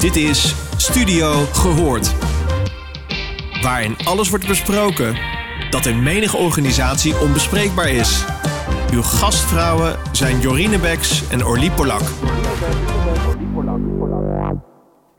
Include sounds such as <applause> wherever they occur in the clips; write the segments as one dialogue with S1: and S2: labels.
S1: Dit is Studio Gehoord. Waarin alles wordt besproken dat in menige organisatie onbespreekbaar is. Uw gastvrouwen zijn Jorine Beks en Orlie Polak.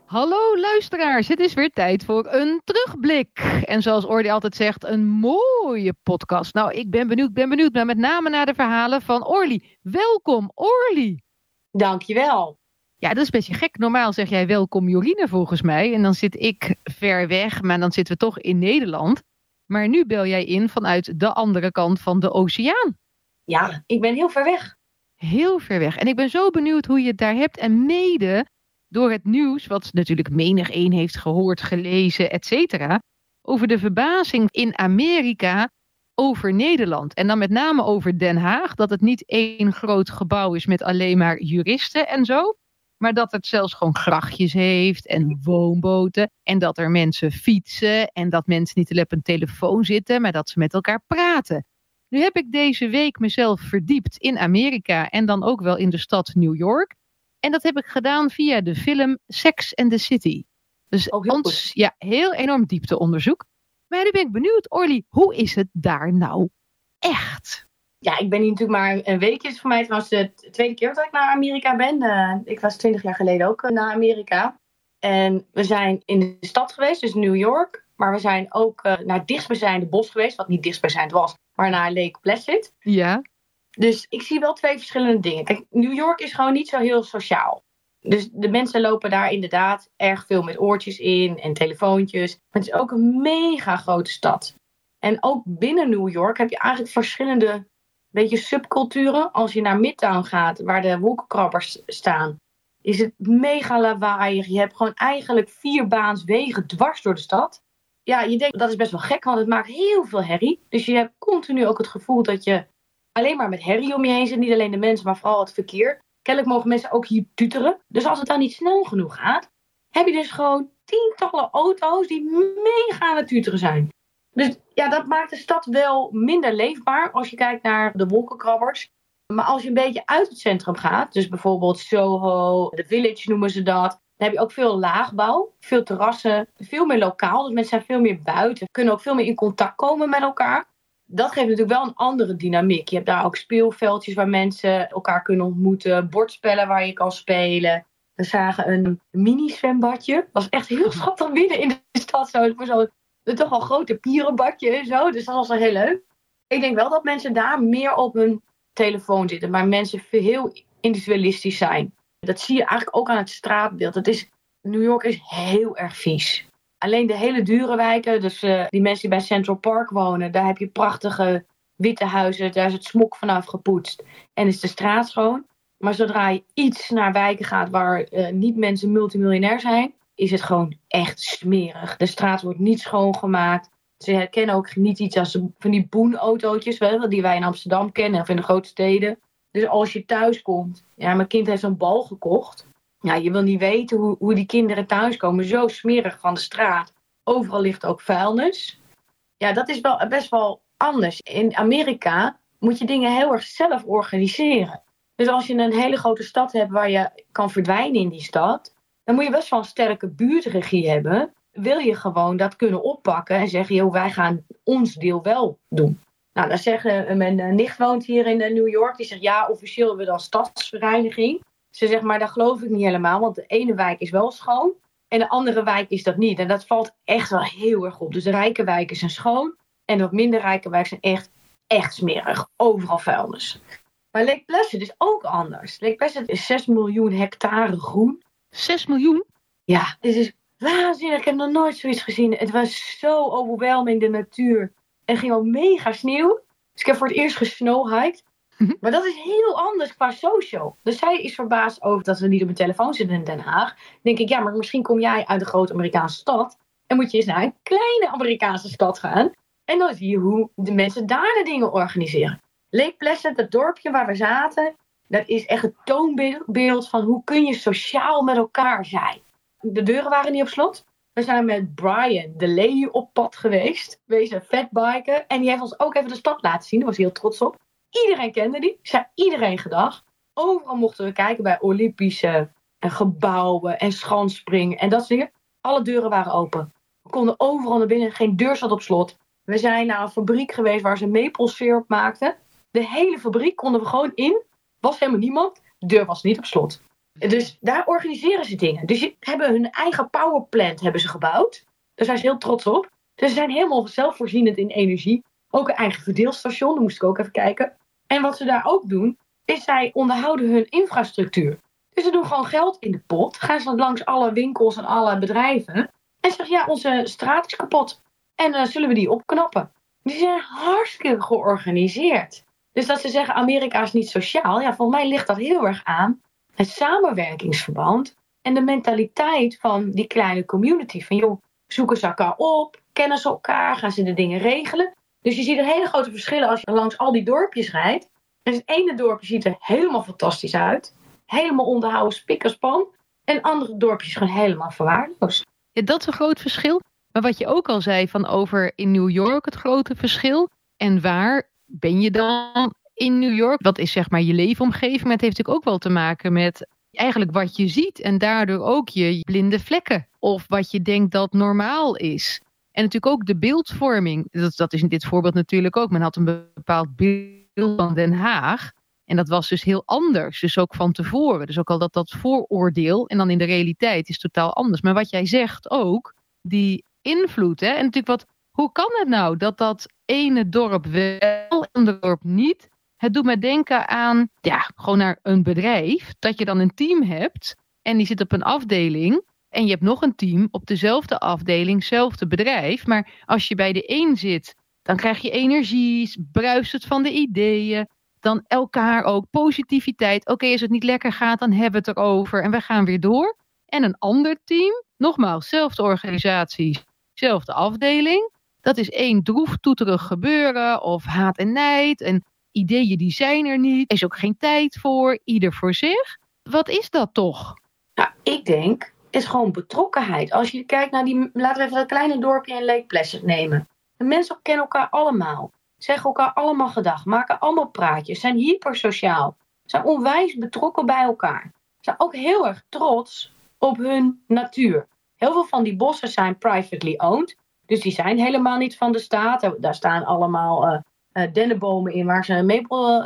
S2: Hallo luisteraars, het is weer tijd voor een terugblik. En zoals Orly altijd zegt, een mooie podcast. Nou, ik ben benieuwd, ben benieuwd, maar met name naar de verhalen van Orly. Welkom, Orly.
S3: Dankjewel.
S2: Ja, dat is een beetje gek. Normaal zeg jij welkom Jorine volgens mij. En dan zit ik ver weg, maar dan zitten we toch in Nederland. Maar nu bel jij in vanuit de andere kant van de oceaan.
S3: Ja, ik ben heel ver weg.
S2: Heel ver weg. En ik ben zo benieuwd hoe je het daar hebt. En mede door het nieuws, wat natuurlijk menig een heeft gehoord, gelezen, et cetera. Over de verbazing in Amerika over Nederland. En dan met name over Den Haag. Dat het niet één groot gebouw is met alleen maar juristen en zo. Maar dat het zelfs gewoon grachtjes heeft en woonboten. En dat er mensen fietsen. En dat mensen niet alleen op een telefoon zitten, maar dat ze met elkaar praten. Nu heb ik deze week mezelf verdiept in Amerika en dan ook wel in de stad New York. En dat heb ik gedaan via de film Sex and the City. Dus
S3: Oh, heel
S2: ons, ja, heel enorm diepteonderzoek. Maar nu ben ik benieuwd, Orly, hoe is het daar nou echt?
S3: Ja, ik ben hier natuurlijk maar een weekje. Het is voor mij trouwens de tweede keer dat ik naar Amerika ben. Eh, ik was twintig jaar geleden ook eh, naar Amerika. En we zijn in de stad geweest, dus New York. Maar we zijn ook eh, naar het dichtstbijzijnde bos geweest. Wat niet dichtstbijzijnd was, maar naar Lake Placid.
S2: Ja,
S3: Dus ik zie wel twee verschillende dingen. Kijk, New York is gewoon niet zo heel sociaal. Dus de mensen lopen daar inderdaad erg veel met oortjes in en telefoontjes. Maar het is ook een mega grote stad. En ook binnen New York heb je eigenlijk verschillende beetje subculturen. Als je naar Midtown gaat, waar de wolkenkrabbers staan, is het mega lawaaiig. Je hebt gewoon eigenlijk vier baans wegen dwars door de stad. Ja, je denkt dat is best wel gek, want het maakt heel veel herrie. Dus je hebt continu ook het gevoel dat je alleen maar met herrie om je heen zit. Niet alleen de mensen, maar vooral het verkeer. Kennelijk mogen mensen ook hier tuteren. Dus als het dan niet snel genoeg gaat, heb je dus gewoon tientallen auto's die mega aan het tuteren zijn. Dus ja, dat maakt de stad wel minder leefbaar als je kijkt naar de wolkenkrabbers. Maar als je een beetje uit het centrum gaat, dus bijvoorbeeld Soho, de Village noemen ze dat, dan heb je ook veel laagbouw, veel terrassen, veel meer lokaal. Dus mensen zijn veel meer buiten, kunnen ook veel meer in contact komen met elkaar. Dat geeft natuurlijk wel een andere dynamiek. Je hebt daar ook speelveldjes waar mensen elkaar kunnen ontmoeten, bordspellen waar je kan spelen. We zagen een mini-zwembadje. Dat was echt heel schattig midden in de stad. Zo, voor zo'n toch al grote pierenbadje en zo. Dus dat was wel heel leuk. Ik denk wel dat mensen daar meer op hun telefoon zitten. Maar mensen heel individualistisch zijn. Dat zie je eigenlijk ook aan het straatbeeld. Het is, New York is heel erg vies. Alleen de hele dure wijken, dus eh, die mensen die bij Central Park wonen, daar heb je prachtige witte huizen. Daar is het smok vanaf gepoetst. En is de straat schoon. Maar zodra je iets naar wijken gaat waar eh, niet mensen multimiljonair zijn, is het gewoon echt smerig. De straat wordt niet schoongemaakt. Ze herkennen ook niet iets als van die boenautootjes, wel, die wij in Amsterdam kennen of in de grote steden. Dus als je thuis komt, ja, mijn kind heeft zo'n bal gekocht. Ja, je wil niet weten hoe, hoe die kinderen thuiskomen. Zo smerig van de straat. Overal ligt ook vuilnis. Ja, dat is wel best wel anders. In Amerika moet je dingen heel erg zelf organiseren. Dus als je een hele grote stad hebt waar je kan verdwijnen in die stad, dan moet je best wel een sterke buurtregie hebben. Wil je gewoon dat kunnen oppakken en zeggen, joh, wij gaan ons deel wel doen. Nou, dan zeggen, mijn eh, nicht woont hier in eh, New York. Die zegt, ja, officieel hebben we dan stadsvereniging. Ze zegt, maar dat geloof ik niet helemaal, want de ene wijk is wel schoon en de andere wijk is dat niet. En dat valt echt wel heel erg op. Dus de rijke wijken zijn schoon en de wat minder rijke wijken zijn echt, echt smerig. Overal vuilnis. Maar Lake Placid is ook anders. Lake Placid is 6 miljoen hectare groen.
S2: 6 miljoen?
S3: Ja, dit is waanzinnig. Ik heb nog nooit zoiets gezien. Het was zo overweldigend, de natuur. Er ging al mega sneeuw. Dus ik heb voor het eerst gesnowhiked.
S2: Mhm.
S3: Maar dat is heel anders qua social. Dus zij is verbaasd over dat we niet op een telefoon zitten in Den Haag. Dan denk ik, ja, maar misschien kom jij uit een grote Amerikaanse stad. En moet je eens naar een kleine Amerikaanse stad gaan. En dan zie je hoe de mensen daar de dingen organiseren. Lake Placid, dat dorpje waar we zaten, dat is echt het toonbeeld van hoe kun je sociaal met elkaar zijn. De deuren waren niet op slot. We zijn met Brian de Leeuw op pad geweest. Wezen fatbiken. En die heeft ons ook even de stad laten zien. Daar was hij heel trots op. Iedereen kende die. Zei iedereen gedag. Overal mochten we kijken bij Olympische en gebouwen en schanspringen en dat soort dingen. Alle deuren waren open. We konden overal naar binnen, geen deur zat op slot. We zijn naar een fabriek geweest waar ze maple syrup maakten. De hele fabriek konden we gewoon in. Was helemaal niemand. De deur was niet op slot. Dus daar organiseren ze dingen. Dus ze hebben hun eigen powerplant hebben ze gebouwd. Daar zijn ze heel trots op. Dus ze zijn helemaal zelfvoorzienend in energie. Ook een eigen verdeelstation, daar moest ik ook even kijken. En wat ze daar ook doen, is zij onderhouden hun infrastructuur. Dus ze doen gewoon geld in de pot. Gaan ze langs alle winkels en alle bedrijven. En zeggen, ja, onze straat is kapot. En uh, zullen we die opknappen? Die zijn hartstikke georganiseerd. Dus dat ze zeggen, Amerika is niet sociaal. Ja, volgens mij ligt dat heel erg aan het samenwerkingsverband. En de mentaliteit van die kleine community. Van joh, zoeken ze elkaar op, kennen ze elkaar, gaan ze de dingen regelen. Dus je ziet een hele grote verschillen als je langs al die dorpjes rijdt. En het ene dorpje ziet er helemaal fantastisch uit. Helemaal onderhouden, spikkerspan. En andere dorpjes gewoon helemaal verwaarloosd.
S2: Dat is een groot verschil. Maar wat je ook al zei van over in New York het grote verschil. En waar ben je dan in New York? Wat is zeg maar je leefomgeving? Maar het heeft natuurlijk ook wel te maken met eigenlijk wat je ziet. En daardoor ook je blinde vlekken. Of wat je denkt dat normaal is. En natuurlijk ook de beeldvorming. Dat, dat is in dit voorbeeld natuurlijk ook. Men had een bepaald beeld van Den Haag. En dat was dus heel anders. Dus ook van tevoren. Dus ook al dat, dat vooroordeel. En dan in de realiteit is totaal anders. Maar wat jij zegt ook. Die invloed. En natuurlijk wat. Hoe kan het nou dat dat ene dorp wel dorp niet? Het doet me denken aan. Ja, gewoon naar een bedrijf. Dat je dan een team hebt. En die zit op een afdeling. En je hebt nog een team op dezelfde afdeling, hetzelfde bedrijf. Maar als je bij de een zit, dan krijg je energie, bruist het van de ideeën. Dan elkaar ook positiviteit. Oké, als het niet lekker gaat, dan hebben we het erover en we gaan weer door. En een ander team, nogmaals, zelfde organisatie, zelfde afdeling. Dat is één droef toeterig gebeuren of haat en nijd. En ideeën die zijn er niet. Er is ook geen tijd voor, ieder voor zich. Wat is dat toch?
S3: Nou, ik denk is gewoon betrokkenheid. Als je kijkt naar die, laten we even dat kleine dorpje in Lake Placid nemen. De mensen kennen elkaar allemaal. Zeggen elkaar allemaal gedag. Maken allemaal praatjes. Zijn hypersociaal. Zijn onwijs betrokken bij elkaar. Zijn ook heel erg trots op hun natuur. Heel veel van die bossen zijn privately owned. Dus die zijn helemaal niet van de staat. Daar staan allemaal uh, uh, dennenbomen in waar ze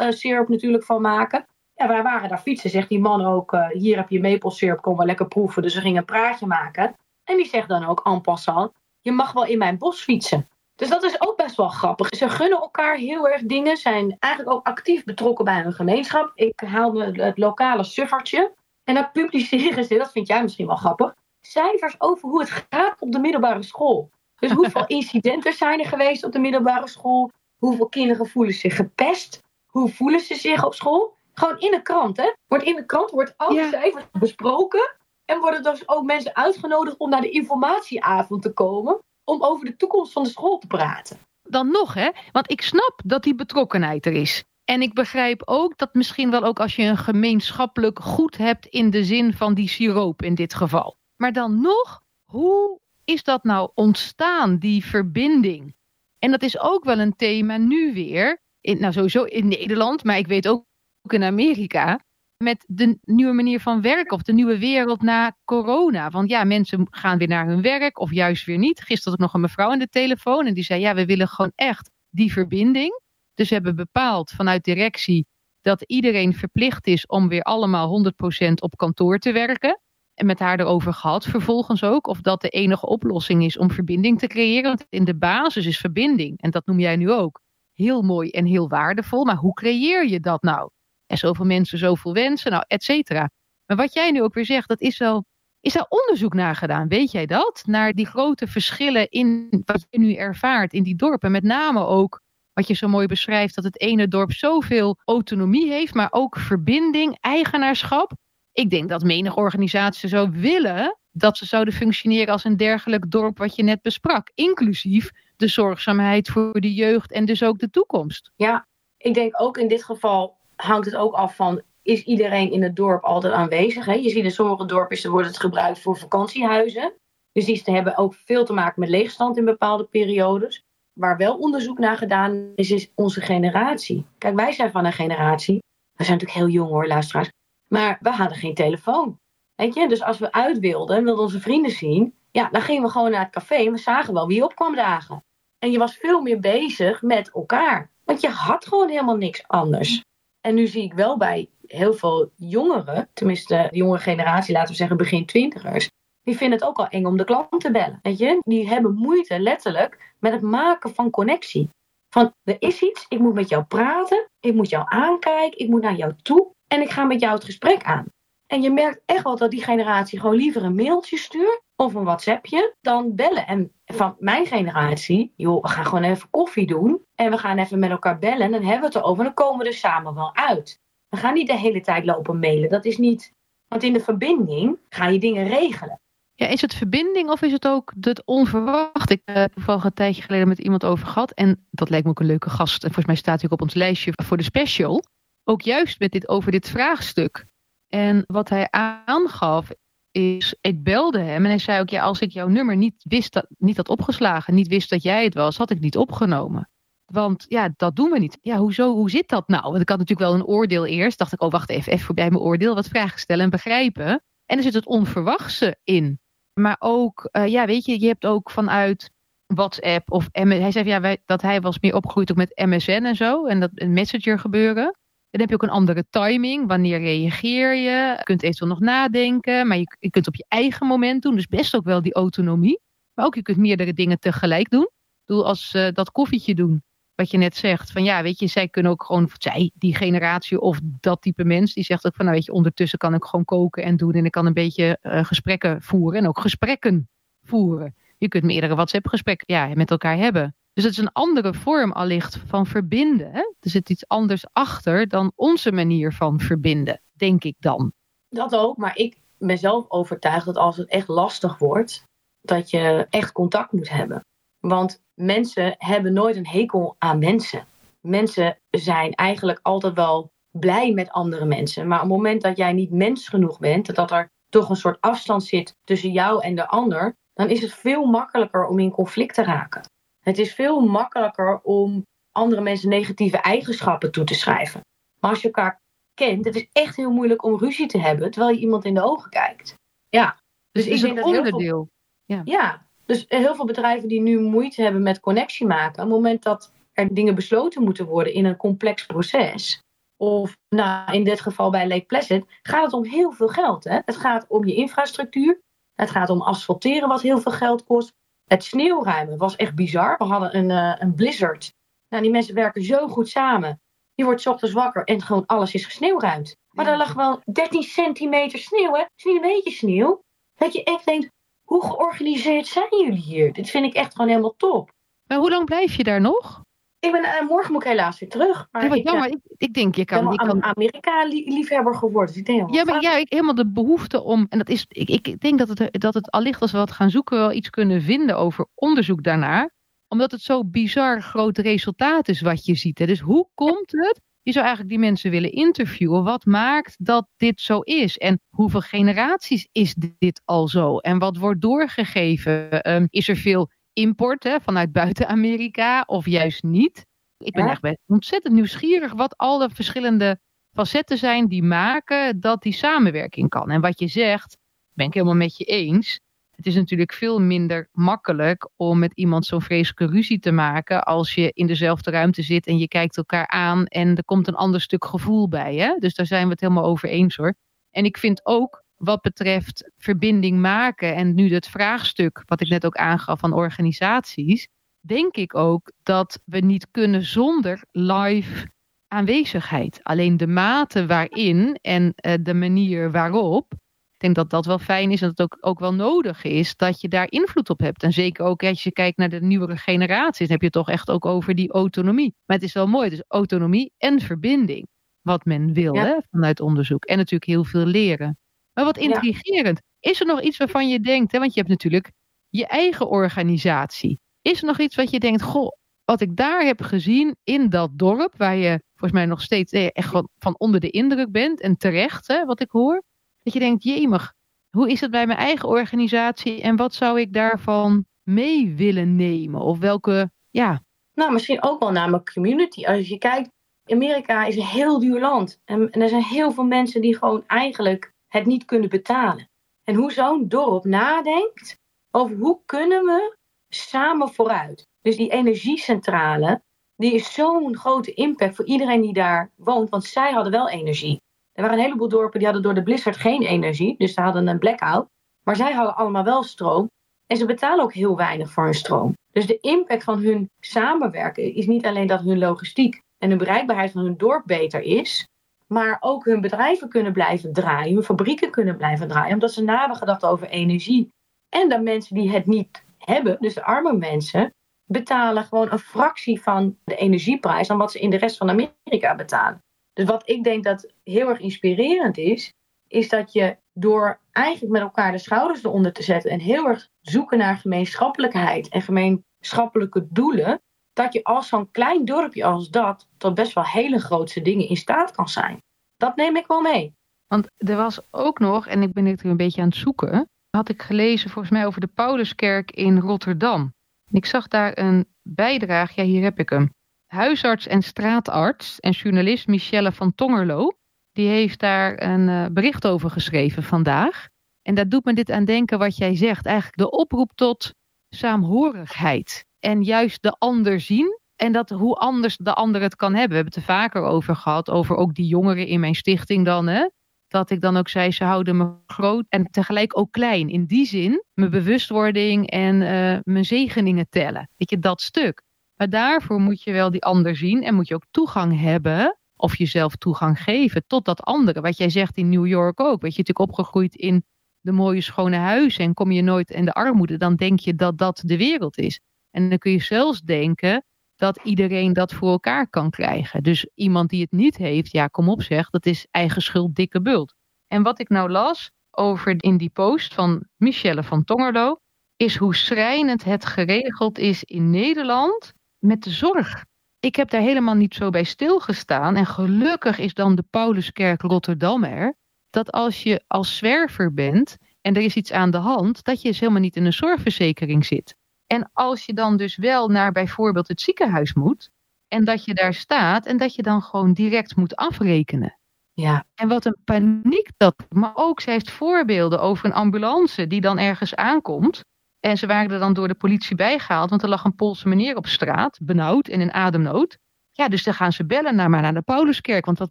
S3: uh, syrup natuurlijk van maken. Ja, wij waren daar fietsen, zegt die man ook. Uh, hier heb je maple kom maar lekker proeven. Dus we gingen een praatje maken. En die zegt dan ook en passant, je mag wel in mijn bos fietsen. Dus dat is ook best wel grappig. Ze gunnen elkaar heel erg dingen, zijn eigenlijk ook actief betrokken bij hun gemeenschap. Ik haalde het lokale suffertje en dan publiceren ze, dat vind jij misschien wel grappig, cijfers over hoe het gaat op de middelbare school. Dus hoeveel <laughs> incidenten zijn er geweest op de middelbare school? Hoeveel kinderen voelen zich gepest? Hoe voelen ze zich op school? Gewoon in de krant, hè? Wordt in de krant wordt alle cijfers besproken. En worden dus ook mensen uitgenodigd om naar de informatieavond te komen. Om over de toekomst van de school te praten.
S2: Dan nog, hè? Want ik snap dat die betrokkenheid er is. En ik begrijp ook dat misschien wel ook als je een gemeenschappelijk goed hebt in de zin van die siroop in dit geval. Maar dan nog, hoe is dat nou ontstaan, die verbinding? En dat is ook wel een thema nu weer. In, nou, sowieso in Nederland, maar ik weet ook in Amerika met de nieuwe manier van werken of de nieuwe wereld na corona. Want ja, mensen gaan weer naar hun werk of juist weer niet. Gisteren had ik nog een mevrouw aan de telefoon en die zei: Ja, we willen gewoon echt die verbinding. Dus we hebben bepaald vanuit directie dat iedereen verplicht is om weer allemaal 100% op kantoor te werken. En met haar erover gehad vervolgens ook of dat de enige oplossing is om verbinding te creëren. Want in de basis is verbinding, en dat noem jij nu ook, heel mooi en heel waardevol. Maar hoe creëer je dat nou? En zoveel mensen, zoveel wensen, nou, et cetera. Maar wat jij nu ook weer zegt, dat is wel. Is daar onderzoek naar gedaan? Weet jij dat? Naar die grote verschillen in wat je nu ervaart in die dorpen. Met name ook wat je zo mooi beschrijft, dat het ene dorp zoveel autonomie heeft, maar ook verbinding, eigenaarschap. Ik denk dat menig organisatie zou willen dat ze zouden functioneren als een dergelijk dorp wat je net besprak. Inclusief de zorgzaamheid voor de jeugd en dus ook de toekomst.
S3: Ja, ik denk ook in dit geval hangt het ook af van is iedereen in het dorp altijd aanwezig. Hè? Je ziet in sommige dorpen wordt het gebruikt voor vakantiehuizen. Dus die hebben ook veel te maken met leegstand in bepaalde periodes. Waar wel onderzoek naar gedaan is, is onze generatie. Kijk, wij zijn van een generatie. We zijn natuurlijk heel jong hoor, luisteraars. Maar we hadden geen telefoon. Weet je, dus als we uit wilden en wilden onze vrienden zien, ja, dan gingen we gewoon naar het café en we zagen wel wie opkwam dagen. En je was veel meer bezig met elkaar. Want je had gewoon helemaal niks anders. En nu zie ik wel bij heel veel jongeren, tenminste de jongere generatie, laten we zeggen begin twintigers, die vinden het ook al eng om de klant te bellen. Weet je? Die hebben moeite letterlijk met het maken van connectie. Van er is iets, ik moet met jou praten, ik moet jou aankijken, ik moet naar jou toe en ik ga met jou het gesprek aan. En je merkt echt wel dat die generatie gewoon liever een mailtje stuurt of een WhatsAppje dan bellen. En van mijn generatie, joh, we gaan gewoon even koffie doen en we gaan even met elkaar bellen en dan hebben we het erover en dan komen we er samen wel uit. We gaan niet de hele tijd lopen mailen, dat is niet. Want in de verbinding ga je dingen regelen.
S2: Ja, is het verbinding of is het ook het onverwacht? Ik heb toevallig een tijdje geleden met iemand over gehad. En dat lijkt me ook een leuke gast. En volgens mij staat hij ook op ons lijstje voor de special. Ook juist met dit, over dit vraagstuk. En wat hij aangaf is, ik belde hem en hij zei ook, ja, als ik jouw nummer niet wist, dat, niet had opgeslagen, niet wist dat jij het was, had ik niet opgenomen. Want ja, dat doen we niet. Ja, hoezo, hoe zit dat nou? Want ik had natuurlijk wel een oordeel eerst. Dacht ik, oh wacht even, even voorbij mijn oordeel. Wat vragen stellen en begrijpen. En er zit het onverwachte in. Maar ook, uh, ja, weet je, je hebt ook vanuit WhatsApp of hij zei ja, dat hij was meer opgegroeid ook met MSN en zo. En dat een messenger gebeuren. Dan heb je ook een andere timing. Wanneer reageer je? Je kunt eventueel nog nadenken. Maar je, je kunt op je eigen moment doen. Dus best ook wel die autonomie. Maar ook je kunt meerdere dingen tegelijk doen. Bedoel, als uh, dat koffietje doen. Wat je net zegt. Van ja, weet je, zij kunnen ook gewoon. Zij, die generatie of dat type mens. Die zegt ook van nou weet je, ondertussen kan ik gewoon koken en doen. En ik kan een beetje uh, gesprekken voeren. En ook gesprekken voeren. Je kunt meerdere WhatsApp gesprekken ja, met elkaar hebben. Dus het is een andere vorm allicht van verbinden. Er zit iets anders achter dan onze manier van verbinden, denk ik dan.
S3: Dat ook, maar ik ben zelf overtuigd dat als het echt lastig wordt, dat je echt contact moet hebben. Want mensen hebben nooit een hekel aan mensen. Mensen zijn eigenlijk altijd wel blij met andere mensen. Maar op het moment dat jij niet mens genoeg bent, dat er toch een soort afstand zit tussen jou en de ander, dan is het veel makkelijker om in conflict te raken. Het is veel makkelijker om andere mensen negatieve eigenschappen toe te schrijven. Maar als je elkaar kent, het is echt heel moeilijk om ruzie te hebben terwijl je iemand in de ogen kijkt. Ja.
S2: Dus, dus ik dat onderdeel.
S3: Veel, ja. ja. Dus heel veel bedrijven die nu moeite hebben met connectie maken, op het moment dat er dingen besloten moeten worden in een complex proces, of nou, in dit geval bij Lake Placid, gaat het om heel veel geld. Hè? Het gaat om je infrastructuur. Het gaat om asfalteren, wat heel veel geld kost. Het sneeuwruimen was echt bizar. We hadden een, uh, een blizzard. Nou, die mensen werken zo goed samen. Je wordt s ochtends wakker en gewoon alles is gesneeuwruimd. Maar er lag wel 13 centimeter sneeuw, hè? Het is niet een beetje sneeuw. Dat je echt denkt, hoe georganiseerd zijn jullie hier? Dit vind ik echt gewoon helemaal top.
S2: Maar hoe lang blijf je daar nog?
S3: Ik ben, uh, morgen moet ik helaas weer terug.
S2: Maar ja, ik, jammer, ik, ik, denk je kan...
S3: Ik
S2: kan
S3: Amerika-liefhebber geworden. Dus ik denk
S2: ja, maar ja, ik helemaal de behoefte om... En dat is, ik, ik denk dat het, dat het allicht als we wat gaan zoeken... wel iets kunnen vinden over onderzoek daarnaar. Omdat het zo bizar groot resultaat is wat je ziet. Hè. Dus hoe komt het... Je zou eigenlijk die mensen willen interviewen. Wat maakt dat dit zo is? En hoeveel generaties is dit al zo? En wat wordt doorgegeven? Um, is er veel import hè, vanuit buiten Amerika of juist niet. Ik ben echt best ontzettend nieuwsgierig wat alle verschillende facetten zijn die maken dat die samenwerking kan. En wat je zegt, ben ik helemaal met je eens. Het is natuurlijk veel minder makkelijk om met iemand zo'n vreselijke ruzie te maken als je in dezelfde ruimte zit en je kijkt elkaar aan en er komt een ander stuk gevoel bij. Hè? Dus daar zijn we het helemaal over eens hoor. En ik vind ook wat betreft verbinding maken en nu het vraagstuk wat ik net ook aangaf van organisaties, denk ik ook dat we niet kunnen zonder live aanwezigheid. Alleen de mate waarin en uh, de manier waarop. Ik denk dat dat wel fijn is en dat het ook, ook wel nodig is dat je daar invloed op hebt. En zeker ook als je kijkt naar de nieuwere generaties, dan heb je het toch echt ook over die autonomie. Maar het is wel mooi, dus autonomie en verbinding. Wat men wil hè, vanuit onderzoek. En natuurlijk heel veel leren. Maar wat intrigerend. Is er nog iets waarvan je denkt, hè, want je hebt natuurlijk je eigen organisatie. Is er nog iets wat je denkt, goh, wat ik daar heb gezien in dat dorp, waar je volgens mij nog steeds eh, echt van onder de indruk bent en terecht, hè, wat ik hoor. Dat je denkt, jemig, hoe is het bij mijn eigen organisatie en wat zou ik daarvan mee willen nemen? Of welke, ja.
S3: Nou, misschien ook wel naar mijn community. Als je kijkt, Amerika is een heel duur land. En, en er zijn heel veel mensen die gewoon eigenlijk het niet kunnen betalen. En hoe zo'n dorp nadenkt over hoe kunnen we samen vooruit. Dus die energiecentrale, die is zo'n grote impact voor iedereen die daar woont, want zij hadden wel energie. Er waren een heleboel dorpen die hadden door de blizzard geen energie, dus ze hadden een blackout. Maar zij hadden allemaal wel stroom. En ze betalen ook heel weinig voor hun stroom. Dus de impact van hun samenwerken is niet alleen dat hun logistiek en de bereikbaarheid van hun dorp beter is, maar ook hun bedrijven kunnen blijven draaien, hun fabrieken kunnen blijven draaien, omdat ze na hebben gedacht over energie. En de mensen die het niet hebben, dus de arme mensen, betalen gewoon een fractie van de energieprijs dan wat ze in de rest van Amerika betalen. Dus wat ik denk dat heel erg inspirerend is, is dat je door eigenlijk met elkaar de schouders eronder te zetten en heel erg zoeken naar gemeenschappelijkheid en gemeenschappelijke doelen, dat je als zo'n klein dorpje als dat tot best wel hele grootse dingen in staat kan zijn. Dat neem ik wel mee.
S2: Want er was ook nog, en ik ben dit een beetje aan het zoeken, had ik gelezen volgens mij over de Pauluskerk in Rotterdam. Ik zag daar een bijdrage, ja hier heb ik hem. Huisarts en straatarts en journalist Michelle van Tongerlo, die heeft daar een uh, bericht over geschreven vandaag. En dat doet me dit aan denken wat jij zegt. Eigenlijk de oproep tot saamhorigheid. En juist de ander zien. En dat hoe anders de ander het kan hebben. We hebben het er vaker over gehad. Over ook die jongeren in mijn stichting dan. Hè? Dat ik dan ook zei, ze houden me groot en tegelijk ook klein. In die zin, mijn bewustwording en uh, mijn zegeningen tellen. Weet je, dat stuk. Maar daarvoor moet je wel die ander zien. En moet je ook toegang hebben of jezelf toegang geven tot dat andere. Wat jij zegt in New York ook. Weet je, natuurlijk opgegroeid in de mooie schone huizen en kom je nooit in de armoede, dan denk je dat dat de wereld is. En dan kun je zelfs denken dat iedereen dat voor elkaar kan krijgen. Dus iemand die het niet heeft, ja, kom op zeg, dat is eigen schuld dikke bult. En wat ik nou las over in die post van Michelle van Tongerlo, is hoe schrijnend het geregeld is in Nederland met de zorg. Ik heb daar helemaal niet zo bij stilgestaan. En gelukkig is dan de Pauluskerk Rotterdam er. Dat als je als zwerver bent en er is iets aan de hand, dat je dus helemaal niet in een zorgverzekering zit. En als je dan dus wel naar bijvoorbeeld het ziekenhuis moet, en dat je daar staat en dat je dan gewoon direct moet afrekenen.
S3: Ja.
S2: En wat een paniek dat. Maar ook, ze heeft voorbeelden over een ambulance die dan ergens aankomt. En ze waren er dan door de politie bijgehaald, want er lag een Poolse meneer op straat, benauwd en in ademnood. Ja, dus dan gaan ze bellen naar, maar naar de Pauluskerk, want wat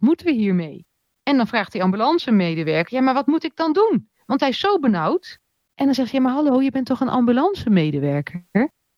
S2: moeten we hiermee? En dan vraagt die ambulancemedewerker, ja, maar wat moet ik dan doen? Want hij is zo benauwd. En dan hij, ja, maar hallo, je bent toch een ambulancemedewerker?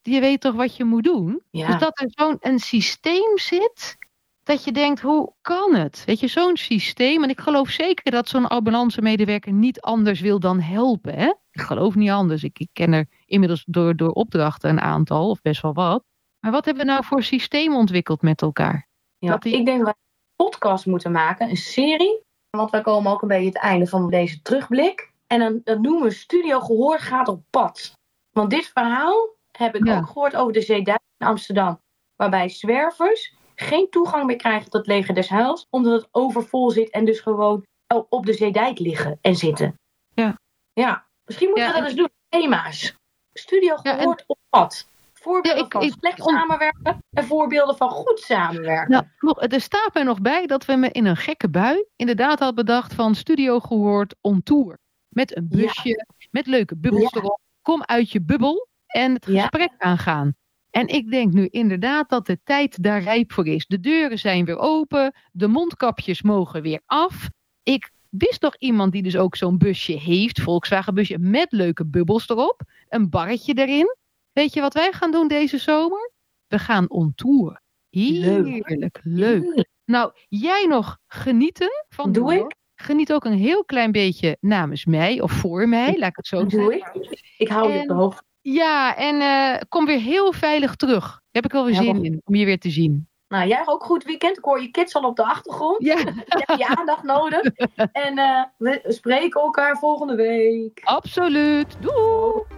S2: Je weet toch wat je moet doen?
S3: Ja.
S2: Dus dat er zo'n systeem zit, dat je denkt, hoe kan het? Weet je, zo'n systeem. En ik geloof zeker dat zo'n ambulancemedewerker niet anders wil dan helpen. Hè? Ik geloof niet anders. Ik, ik ken er inmiddels door, door opdrachten een aantal, of best wel wat. Maar wat hebben we nou voor systeem ontwikkeld met elkaar?
S3: Ja,
S2: die-
S3: Ik denk dat we een podcast moeten maken, een serie. Want wij komen ook een beetje het einde van deze terugblik. En dan, dat noemen we Studio Gehoor gaat op pad. Want dit verhaal heb ik
S2: Ja.
S3: ook gehoord over de Zeedijk in Amsterdam. Waarbij zwervers geen toegang meer krijgen tot Leger des Heils. Omdat het overvol zit en dus gewoon op de Zeedijk liggen en zitten.
S2: Ja.
S3: Ja, misschien moeten
S2: Ja,
S3: we dat
S2: en-
S3: eens doen. Thema's. Studio
S2: en-
S3: Gehoord op pad. Voorbeelden
S2: Ja, ik-
S3: van
S2: ik-
S3: slecht samenwerken en voorbeelden van goed samenwerken.
S2: Nou, er staat mij nog bij dat we me in een gekke bui inderdaad had bedacht van studio gehoord on tour. Met een busje, met leuke bubbels
S3: Ja.
S2: erop. Kom uit je bubbel en het gesprek aangaan. En ik denk nu inderdaad dat de tijd daar rijp voor is. De deuren zijn weer open, de mondkapjes mogen weer af. Ik wist nog iemand die dus ook zo'n busje heeft, Volkswagen busje, met leuke bubbels erop. Een barretje erin. Weet je wat wij gaan doen deze zomer? We gaan on tour. Heerlijk, leuk. Nou, jij nog genieten van
S3: Doe
S2: New
S3: ik.
S2: Geniet ook een heel klein beetje namens mij of voor mij, laat ik het zo zeggen.
S3: ik. Ik hou je op de hoogte.
S2: Ja, en eh, kom weer heel veilig terug. Daar heb ik wel weer
S3: Ja,
S2: zin in om je weer te zien.
S3: Nou, jij ook goed weekend. Ik hoor je kids al op de achtergrond.
S2: Ja, <laughs>
S3: Je hebt je aandacht nodig. <laughs> En eh, we spreken elkaar volgende week.
S2: absoluut. Doei!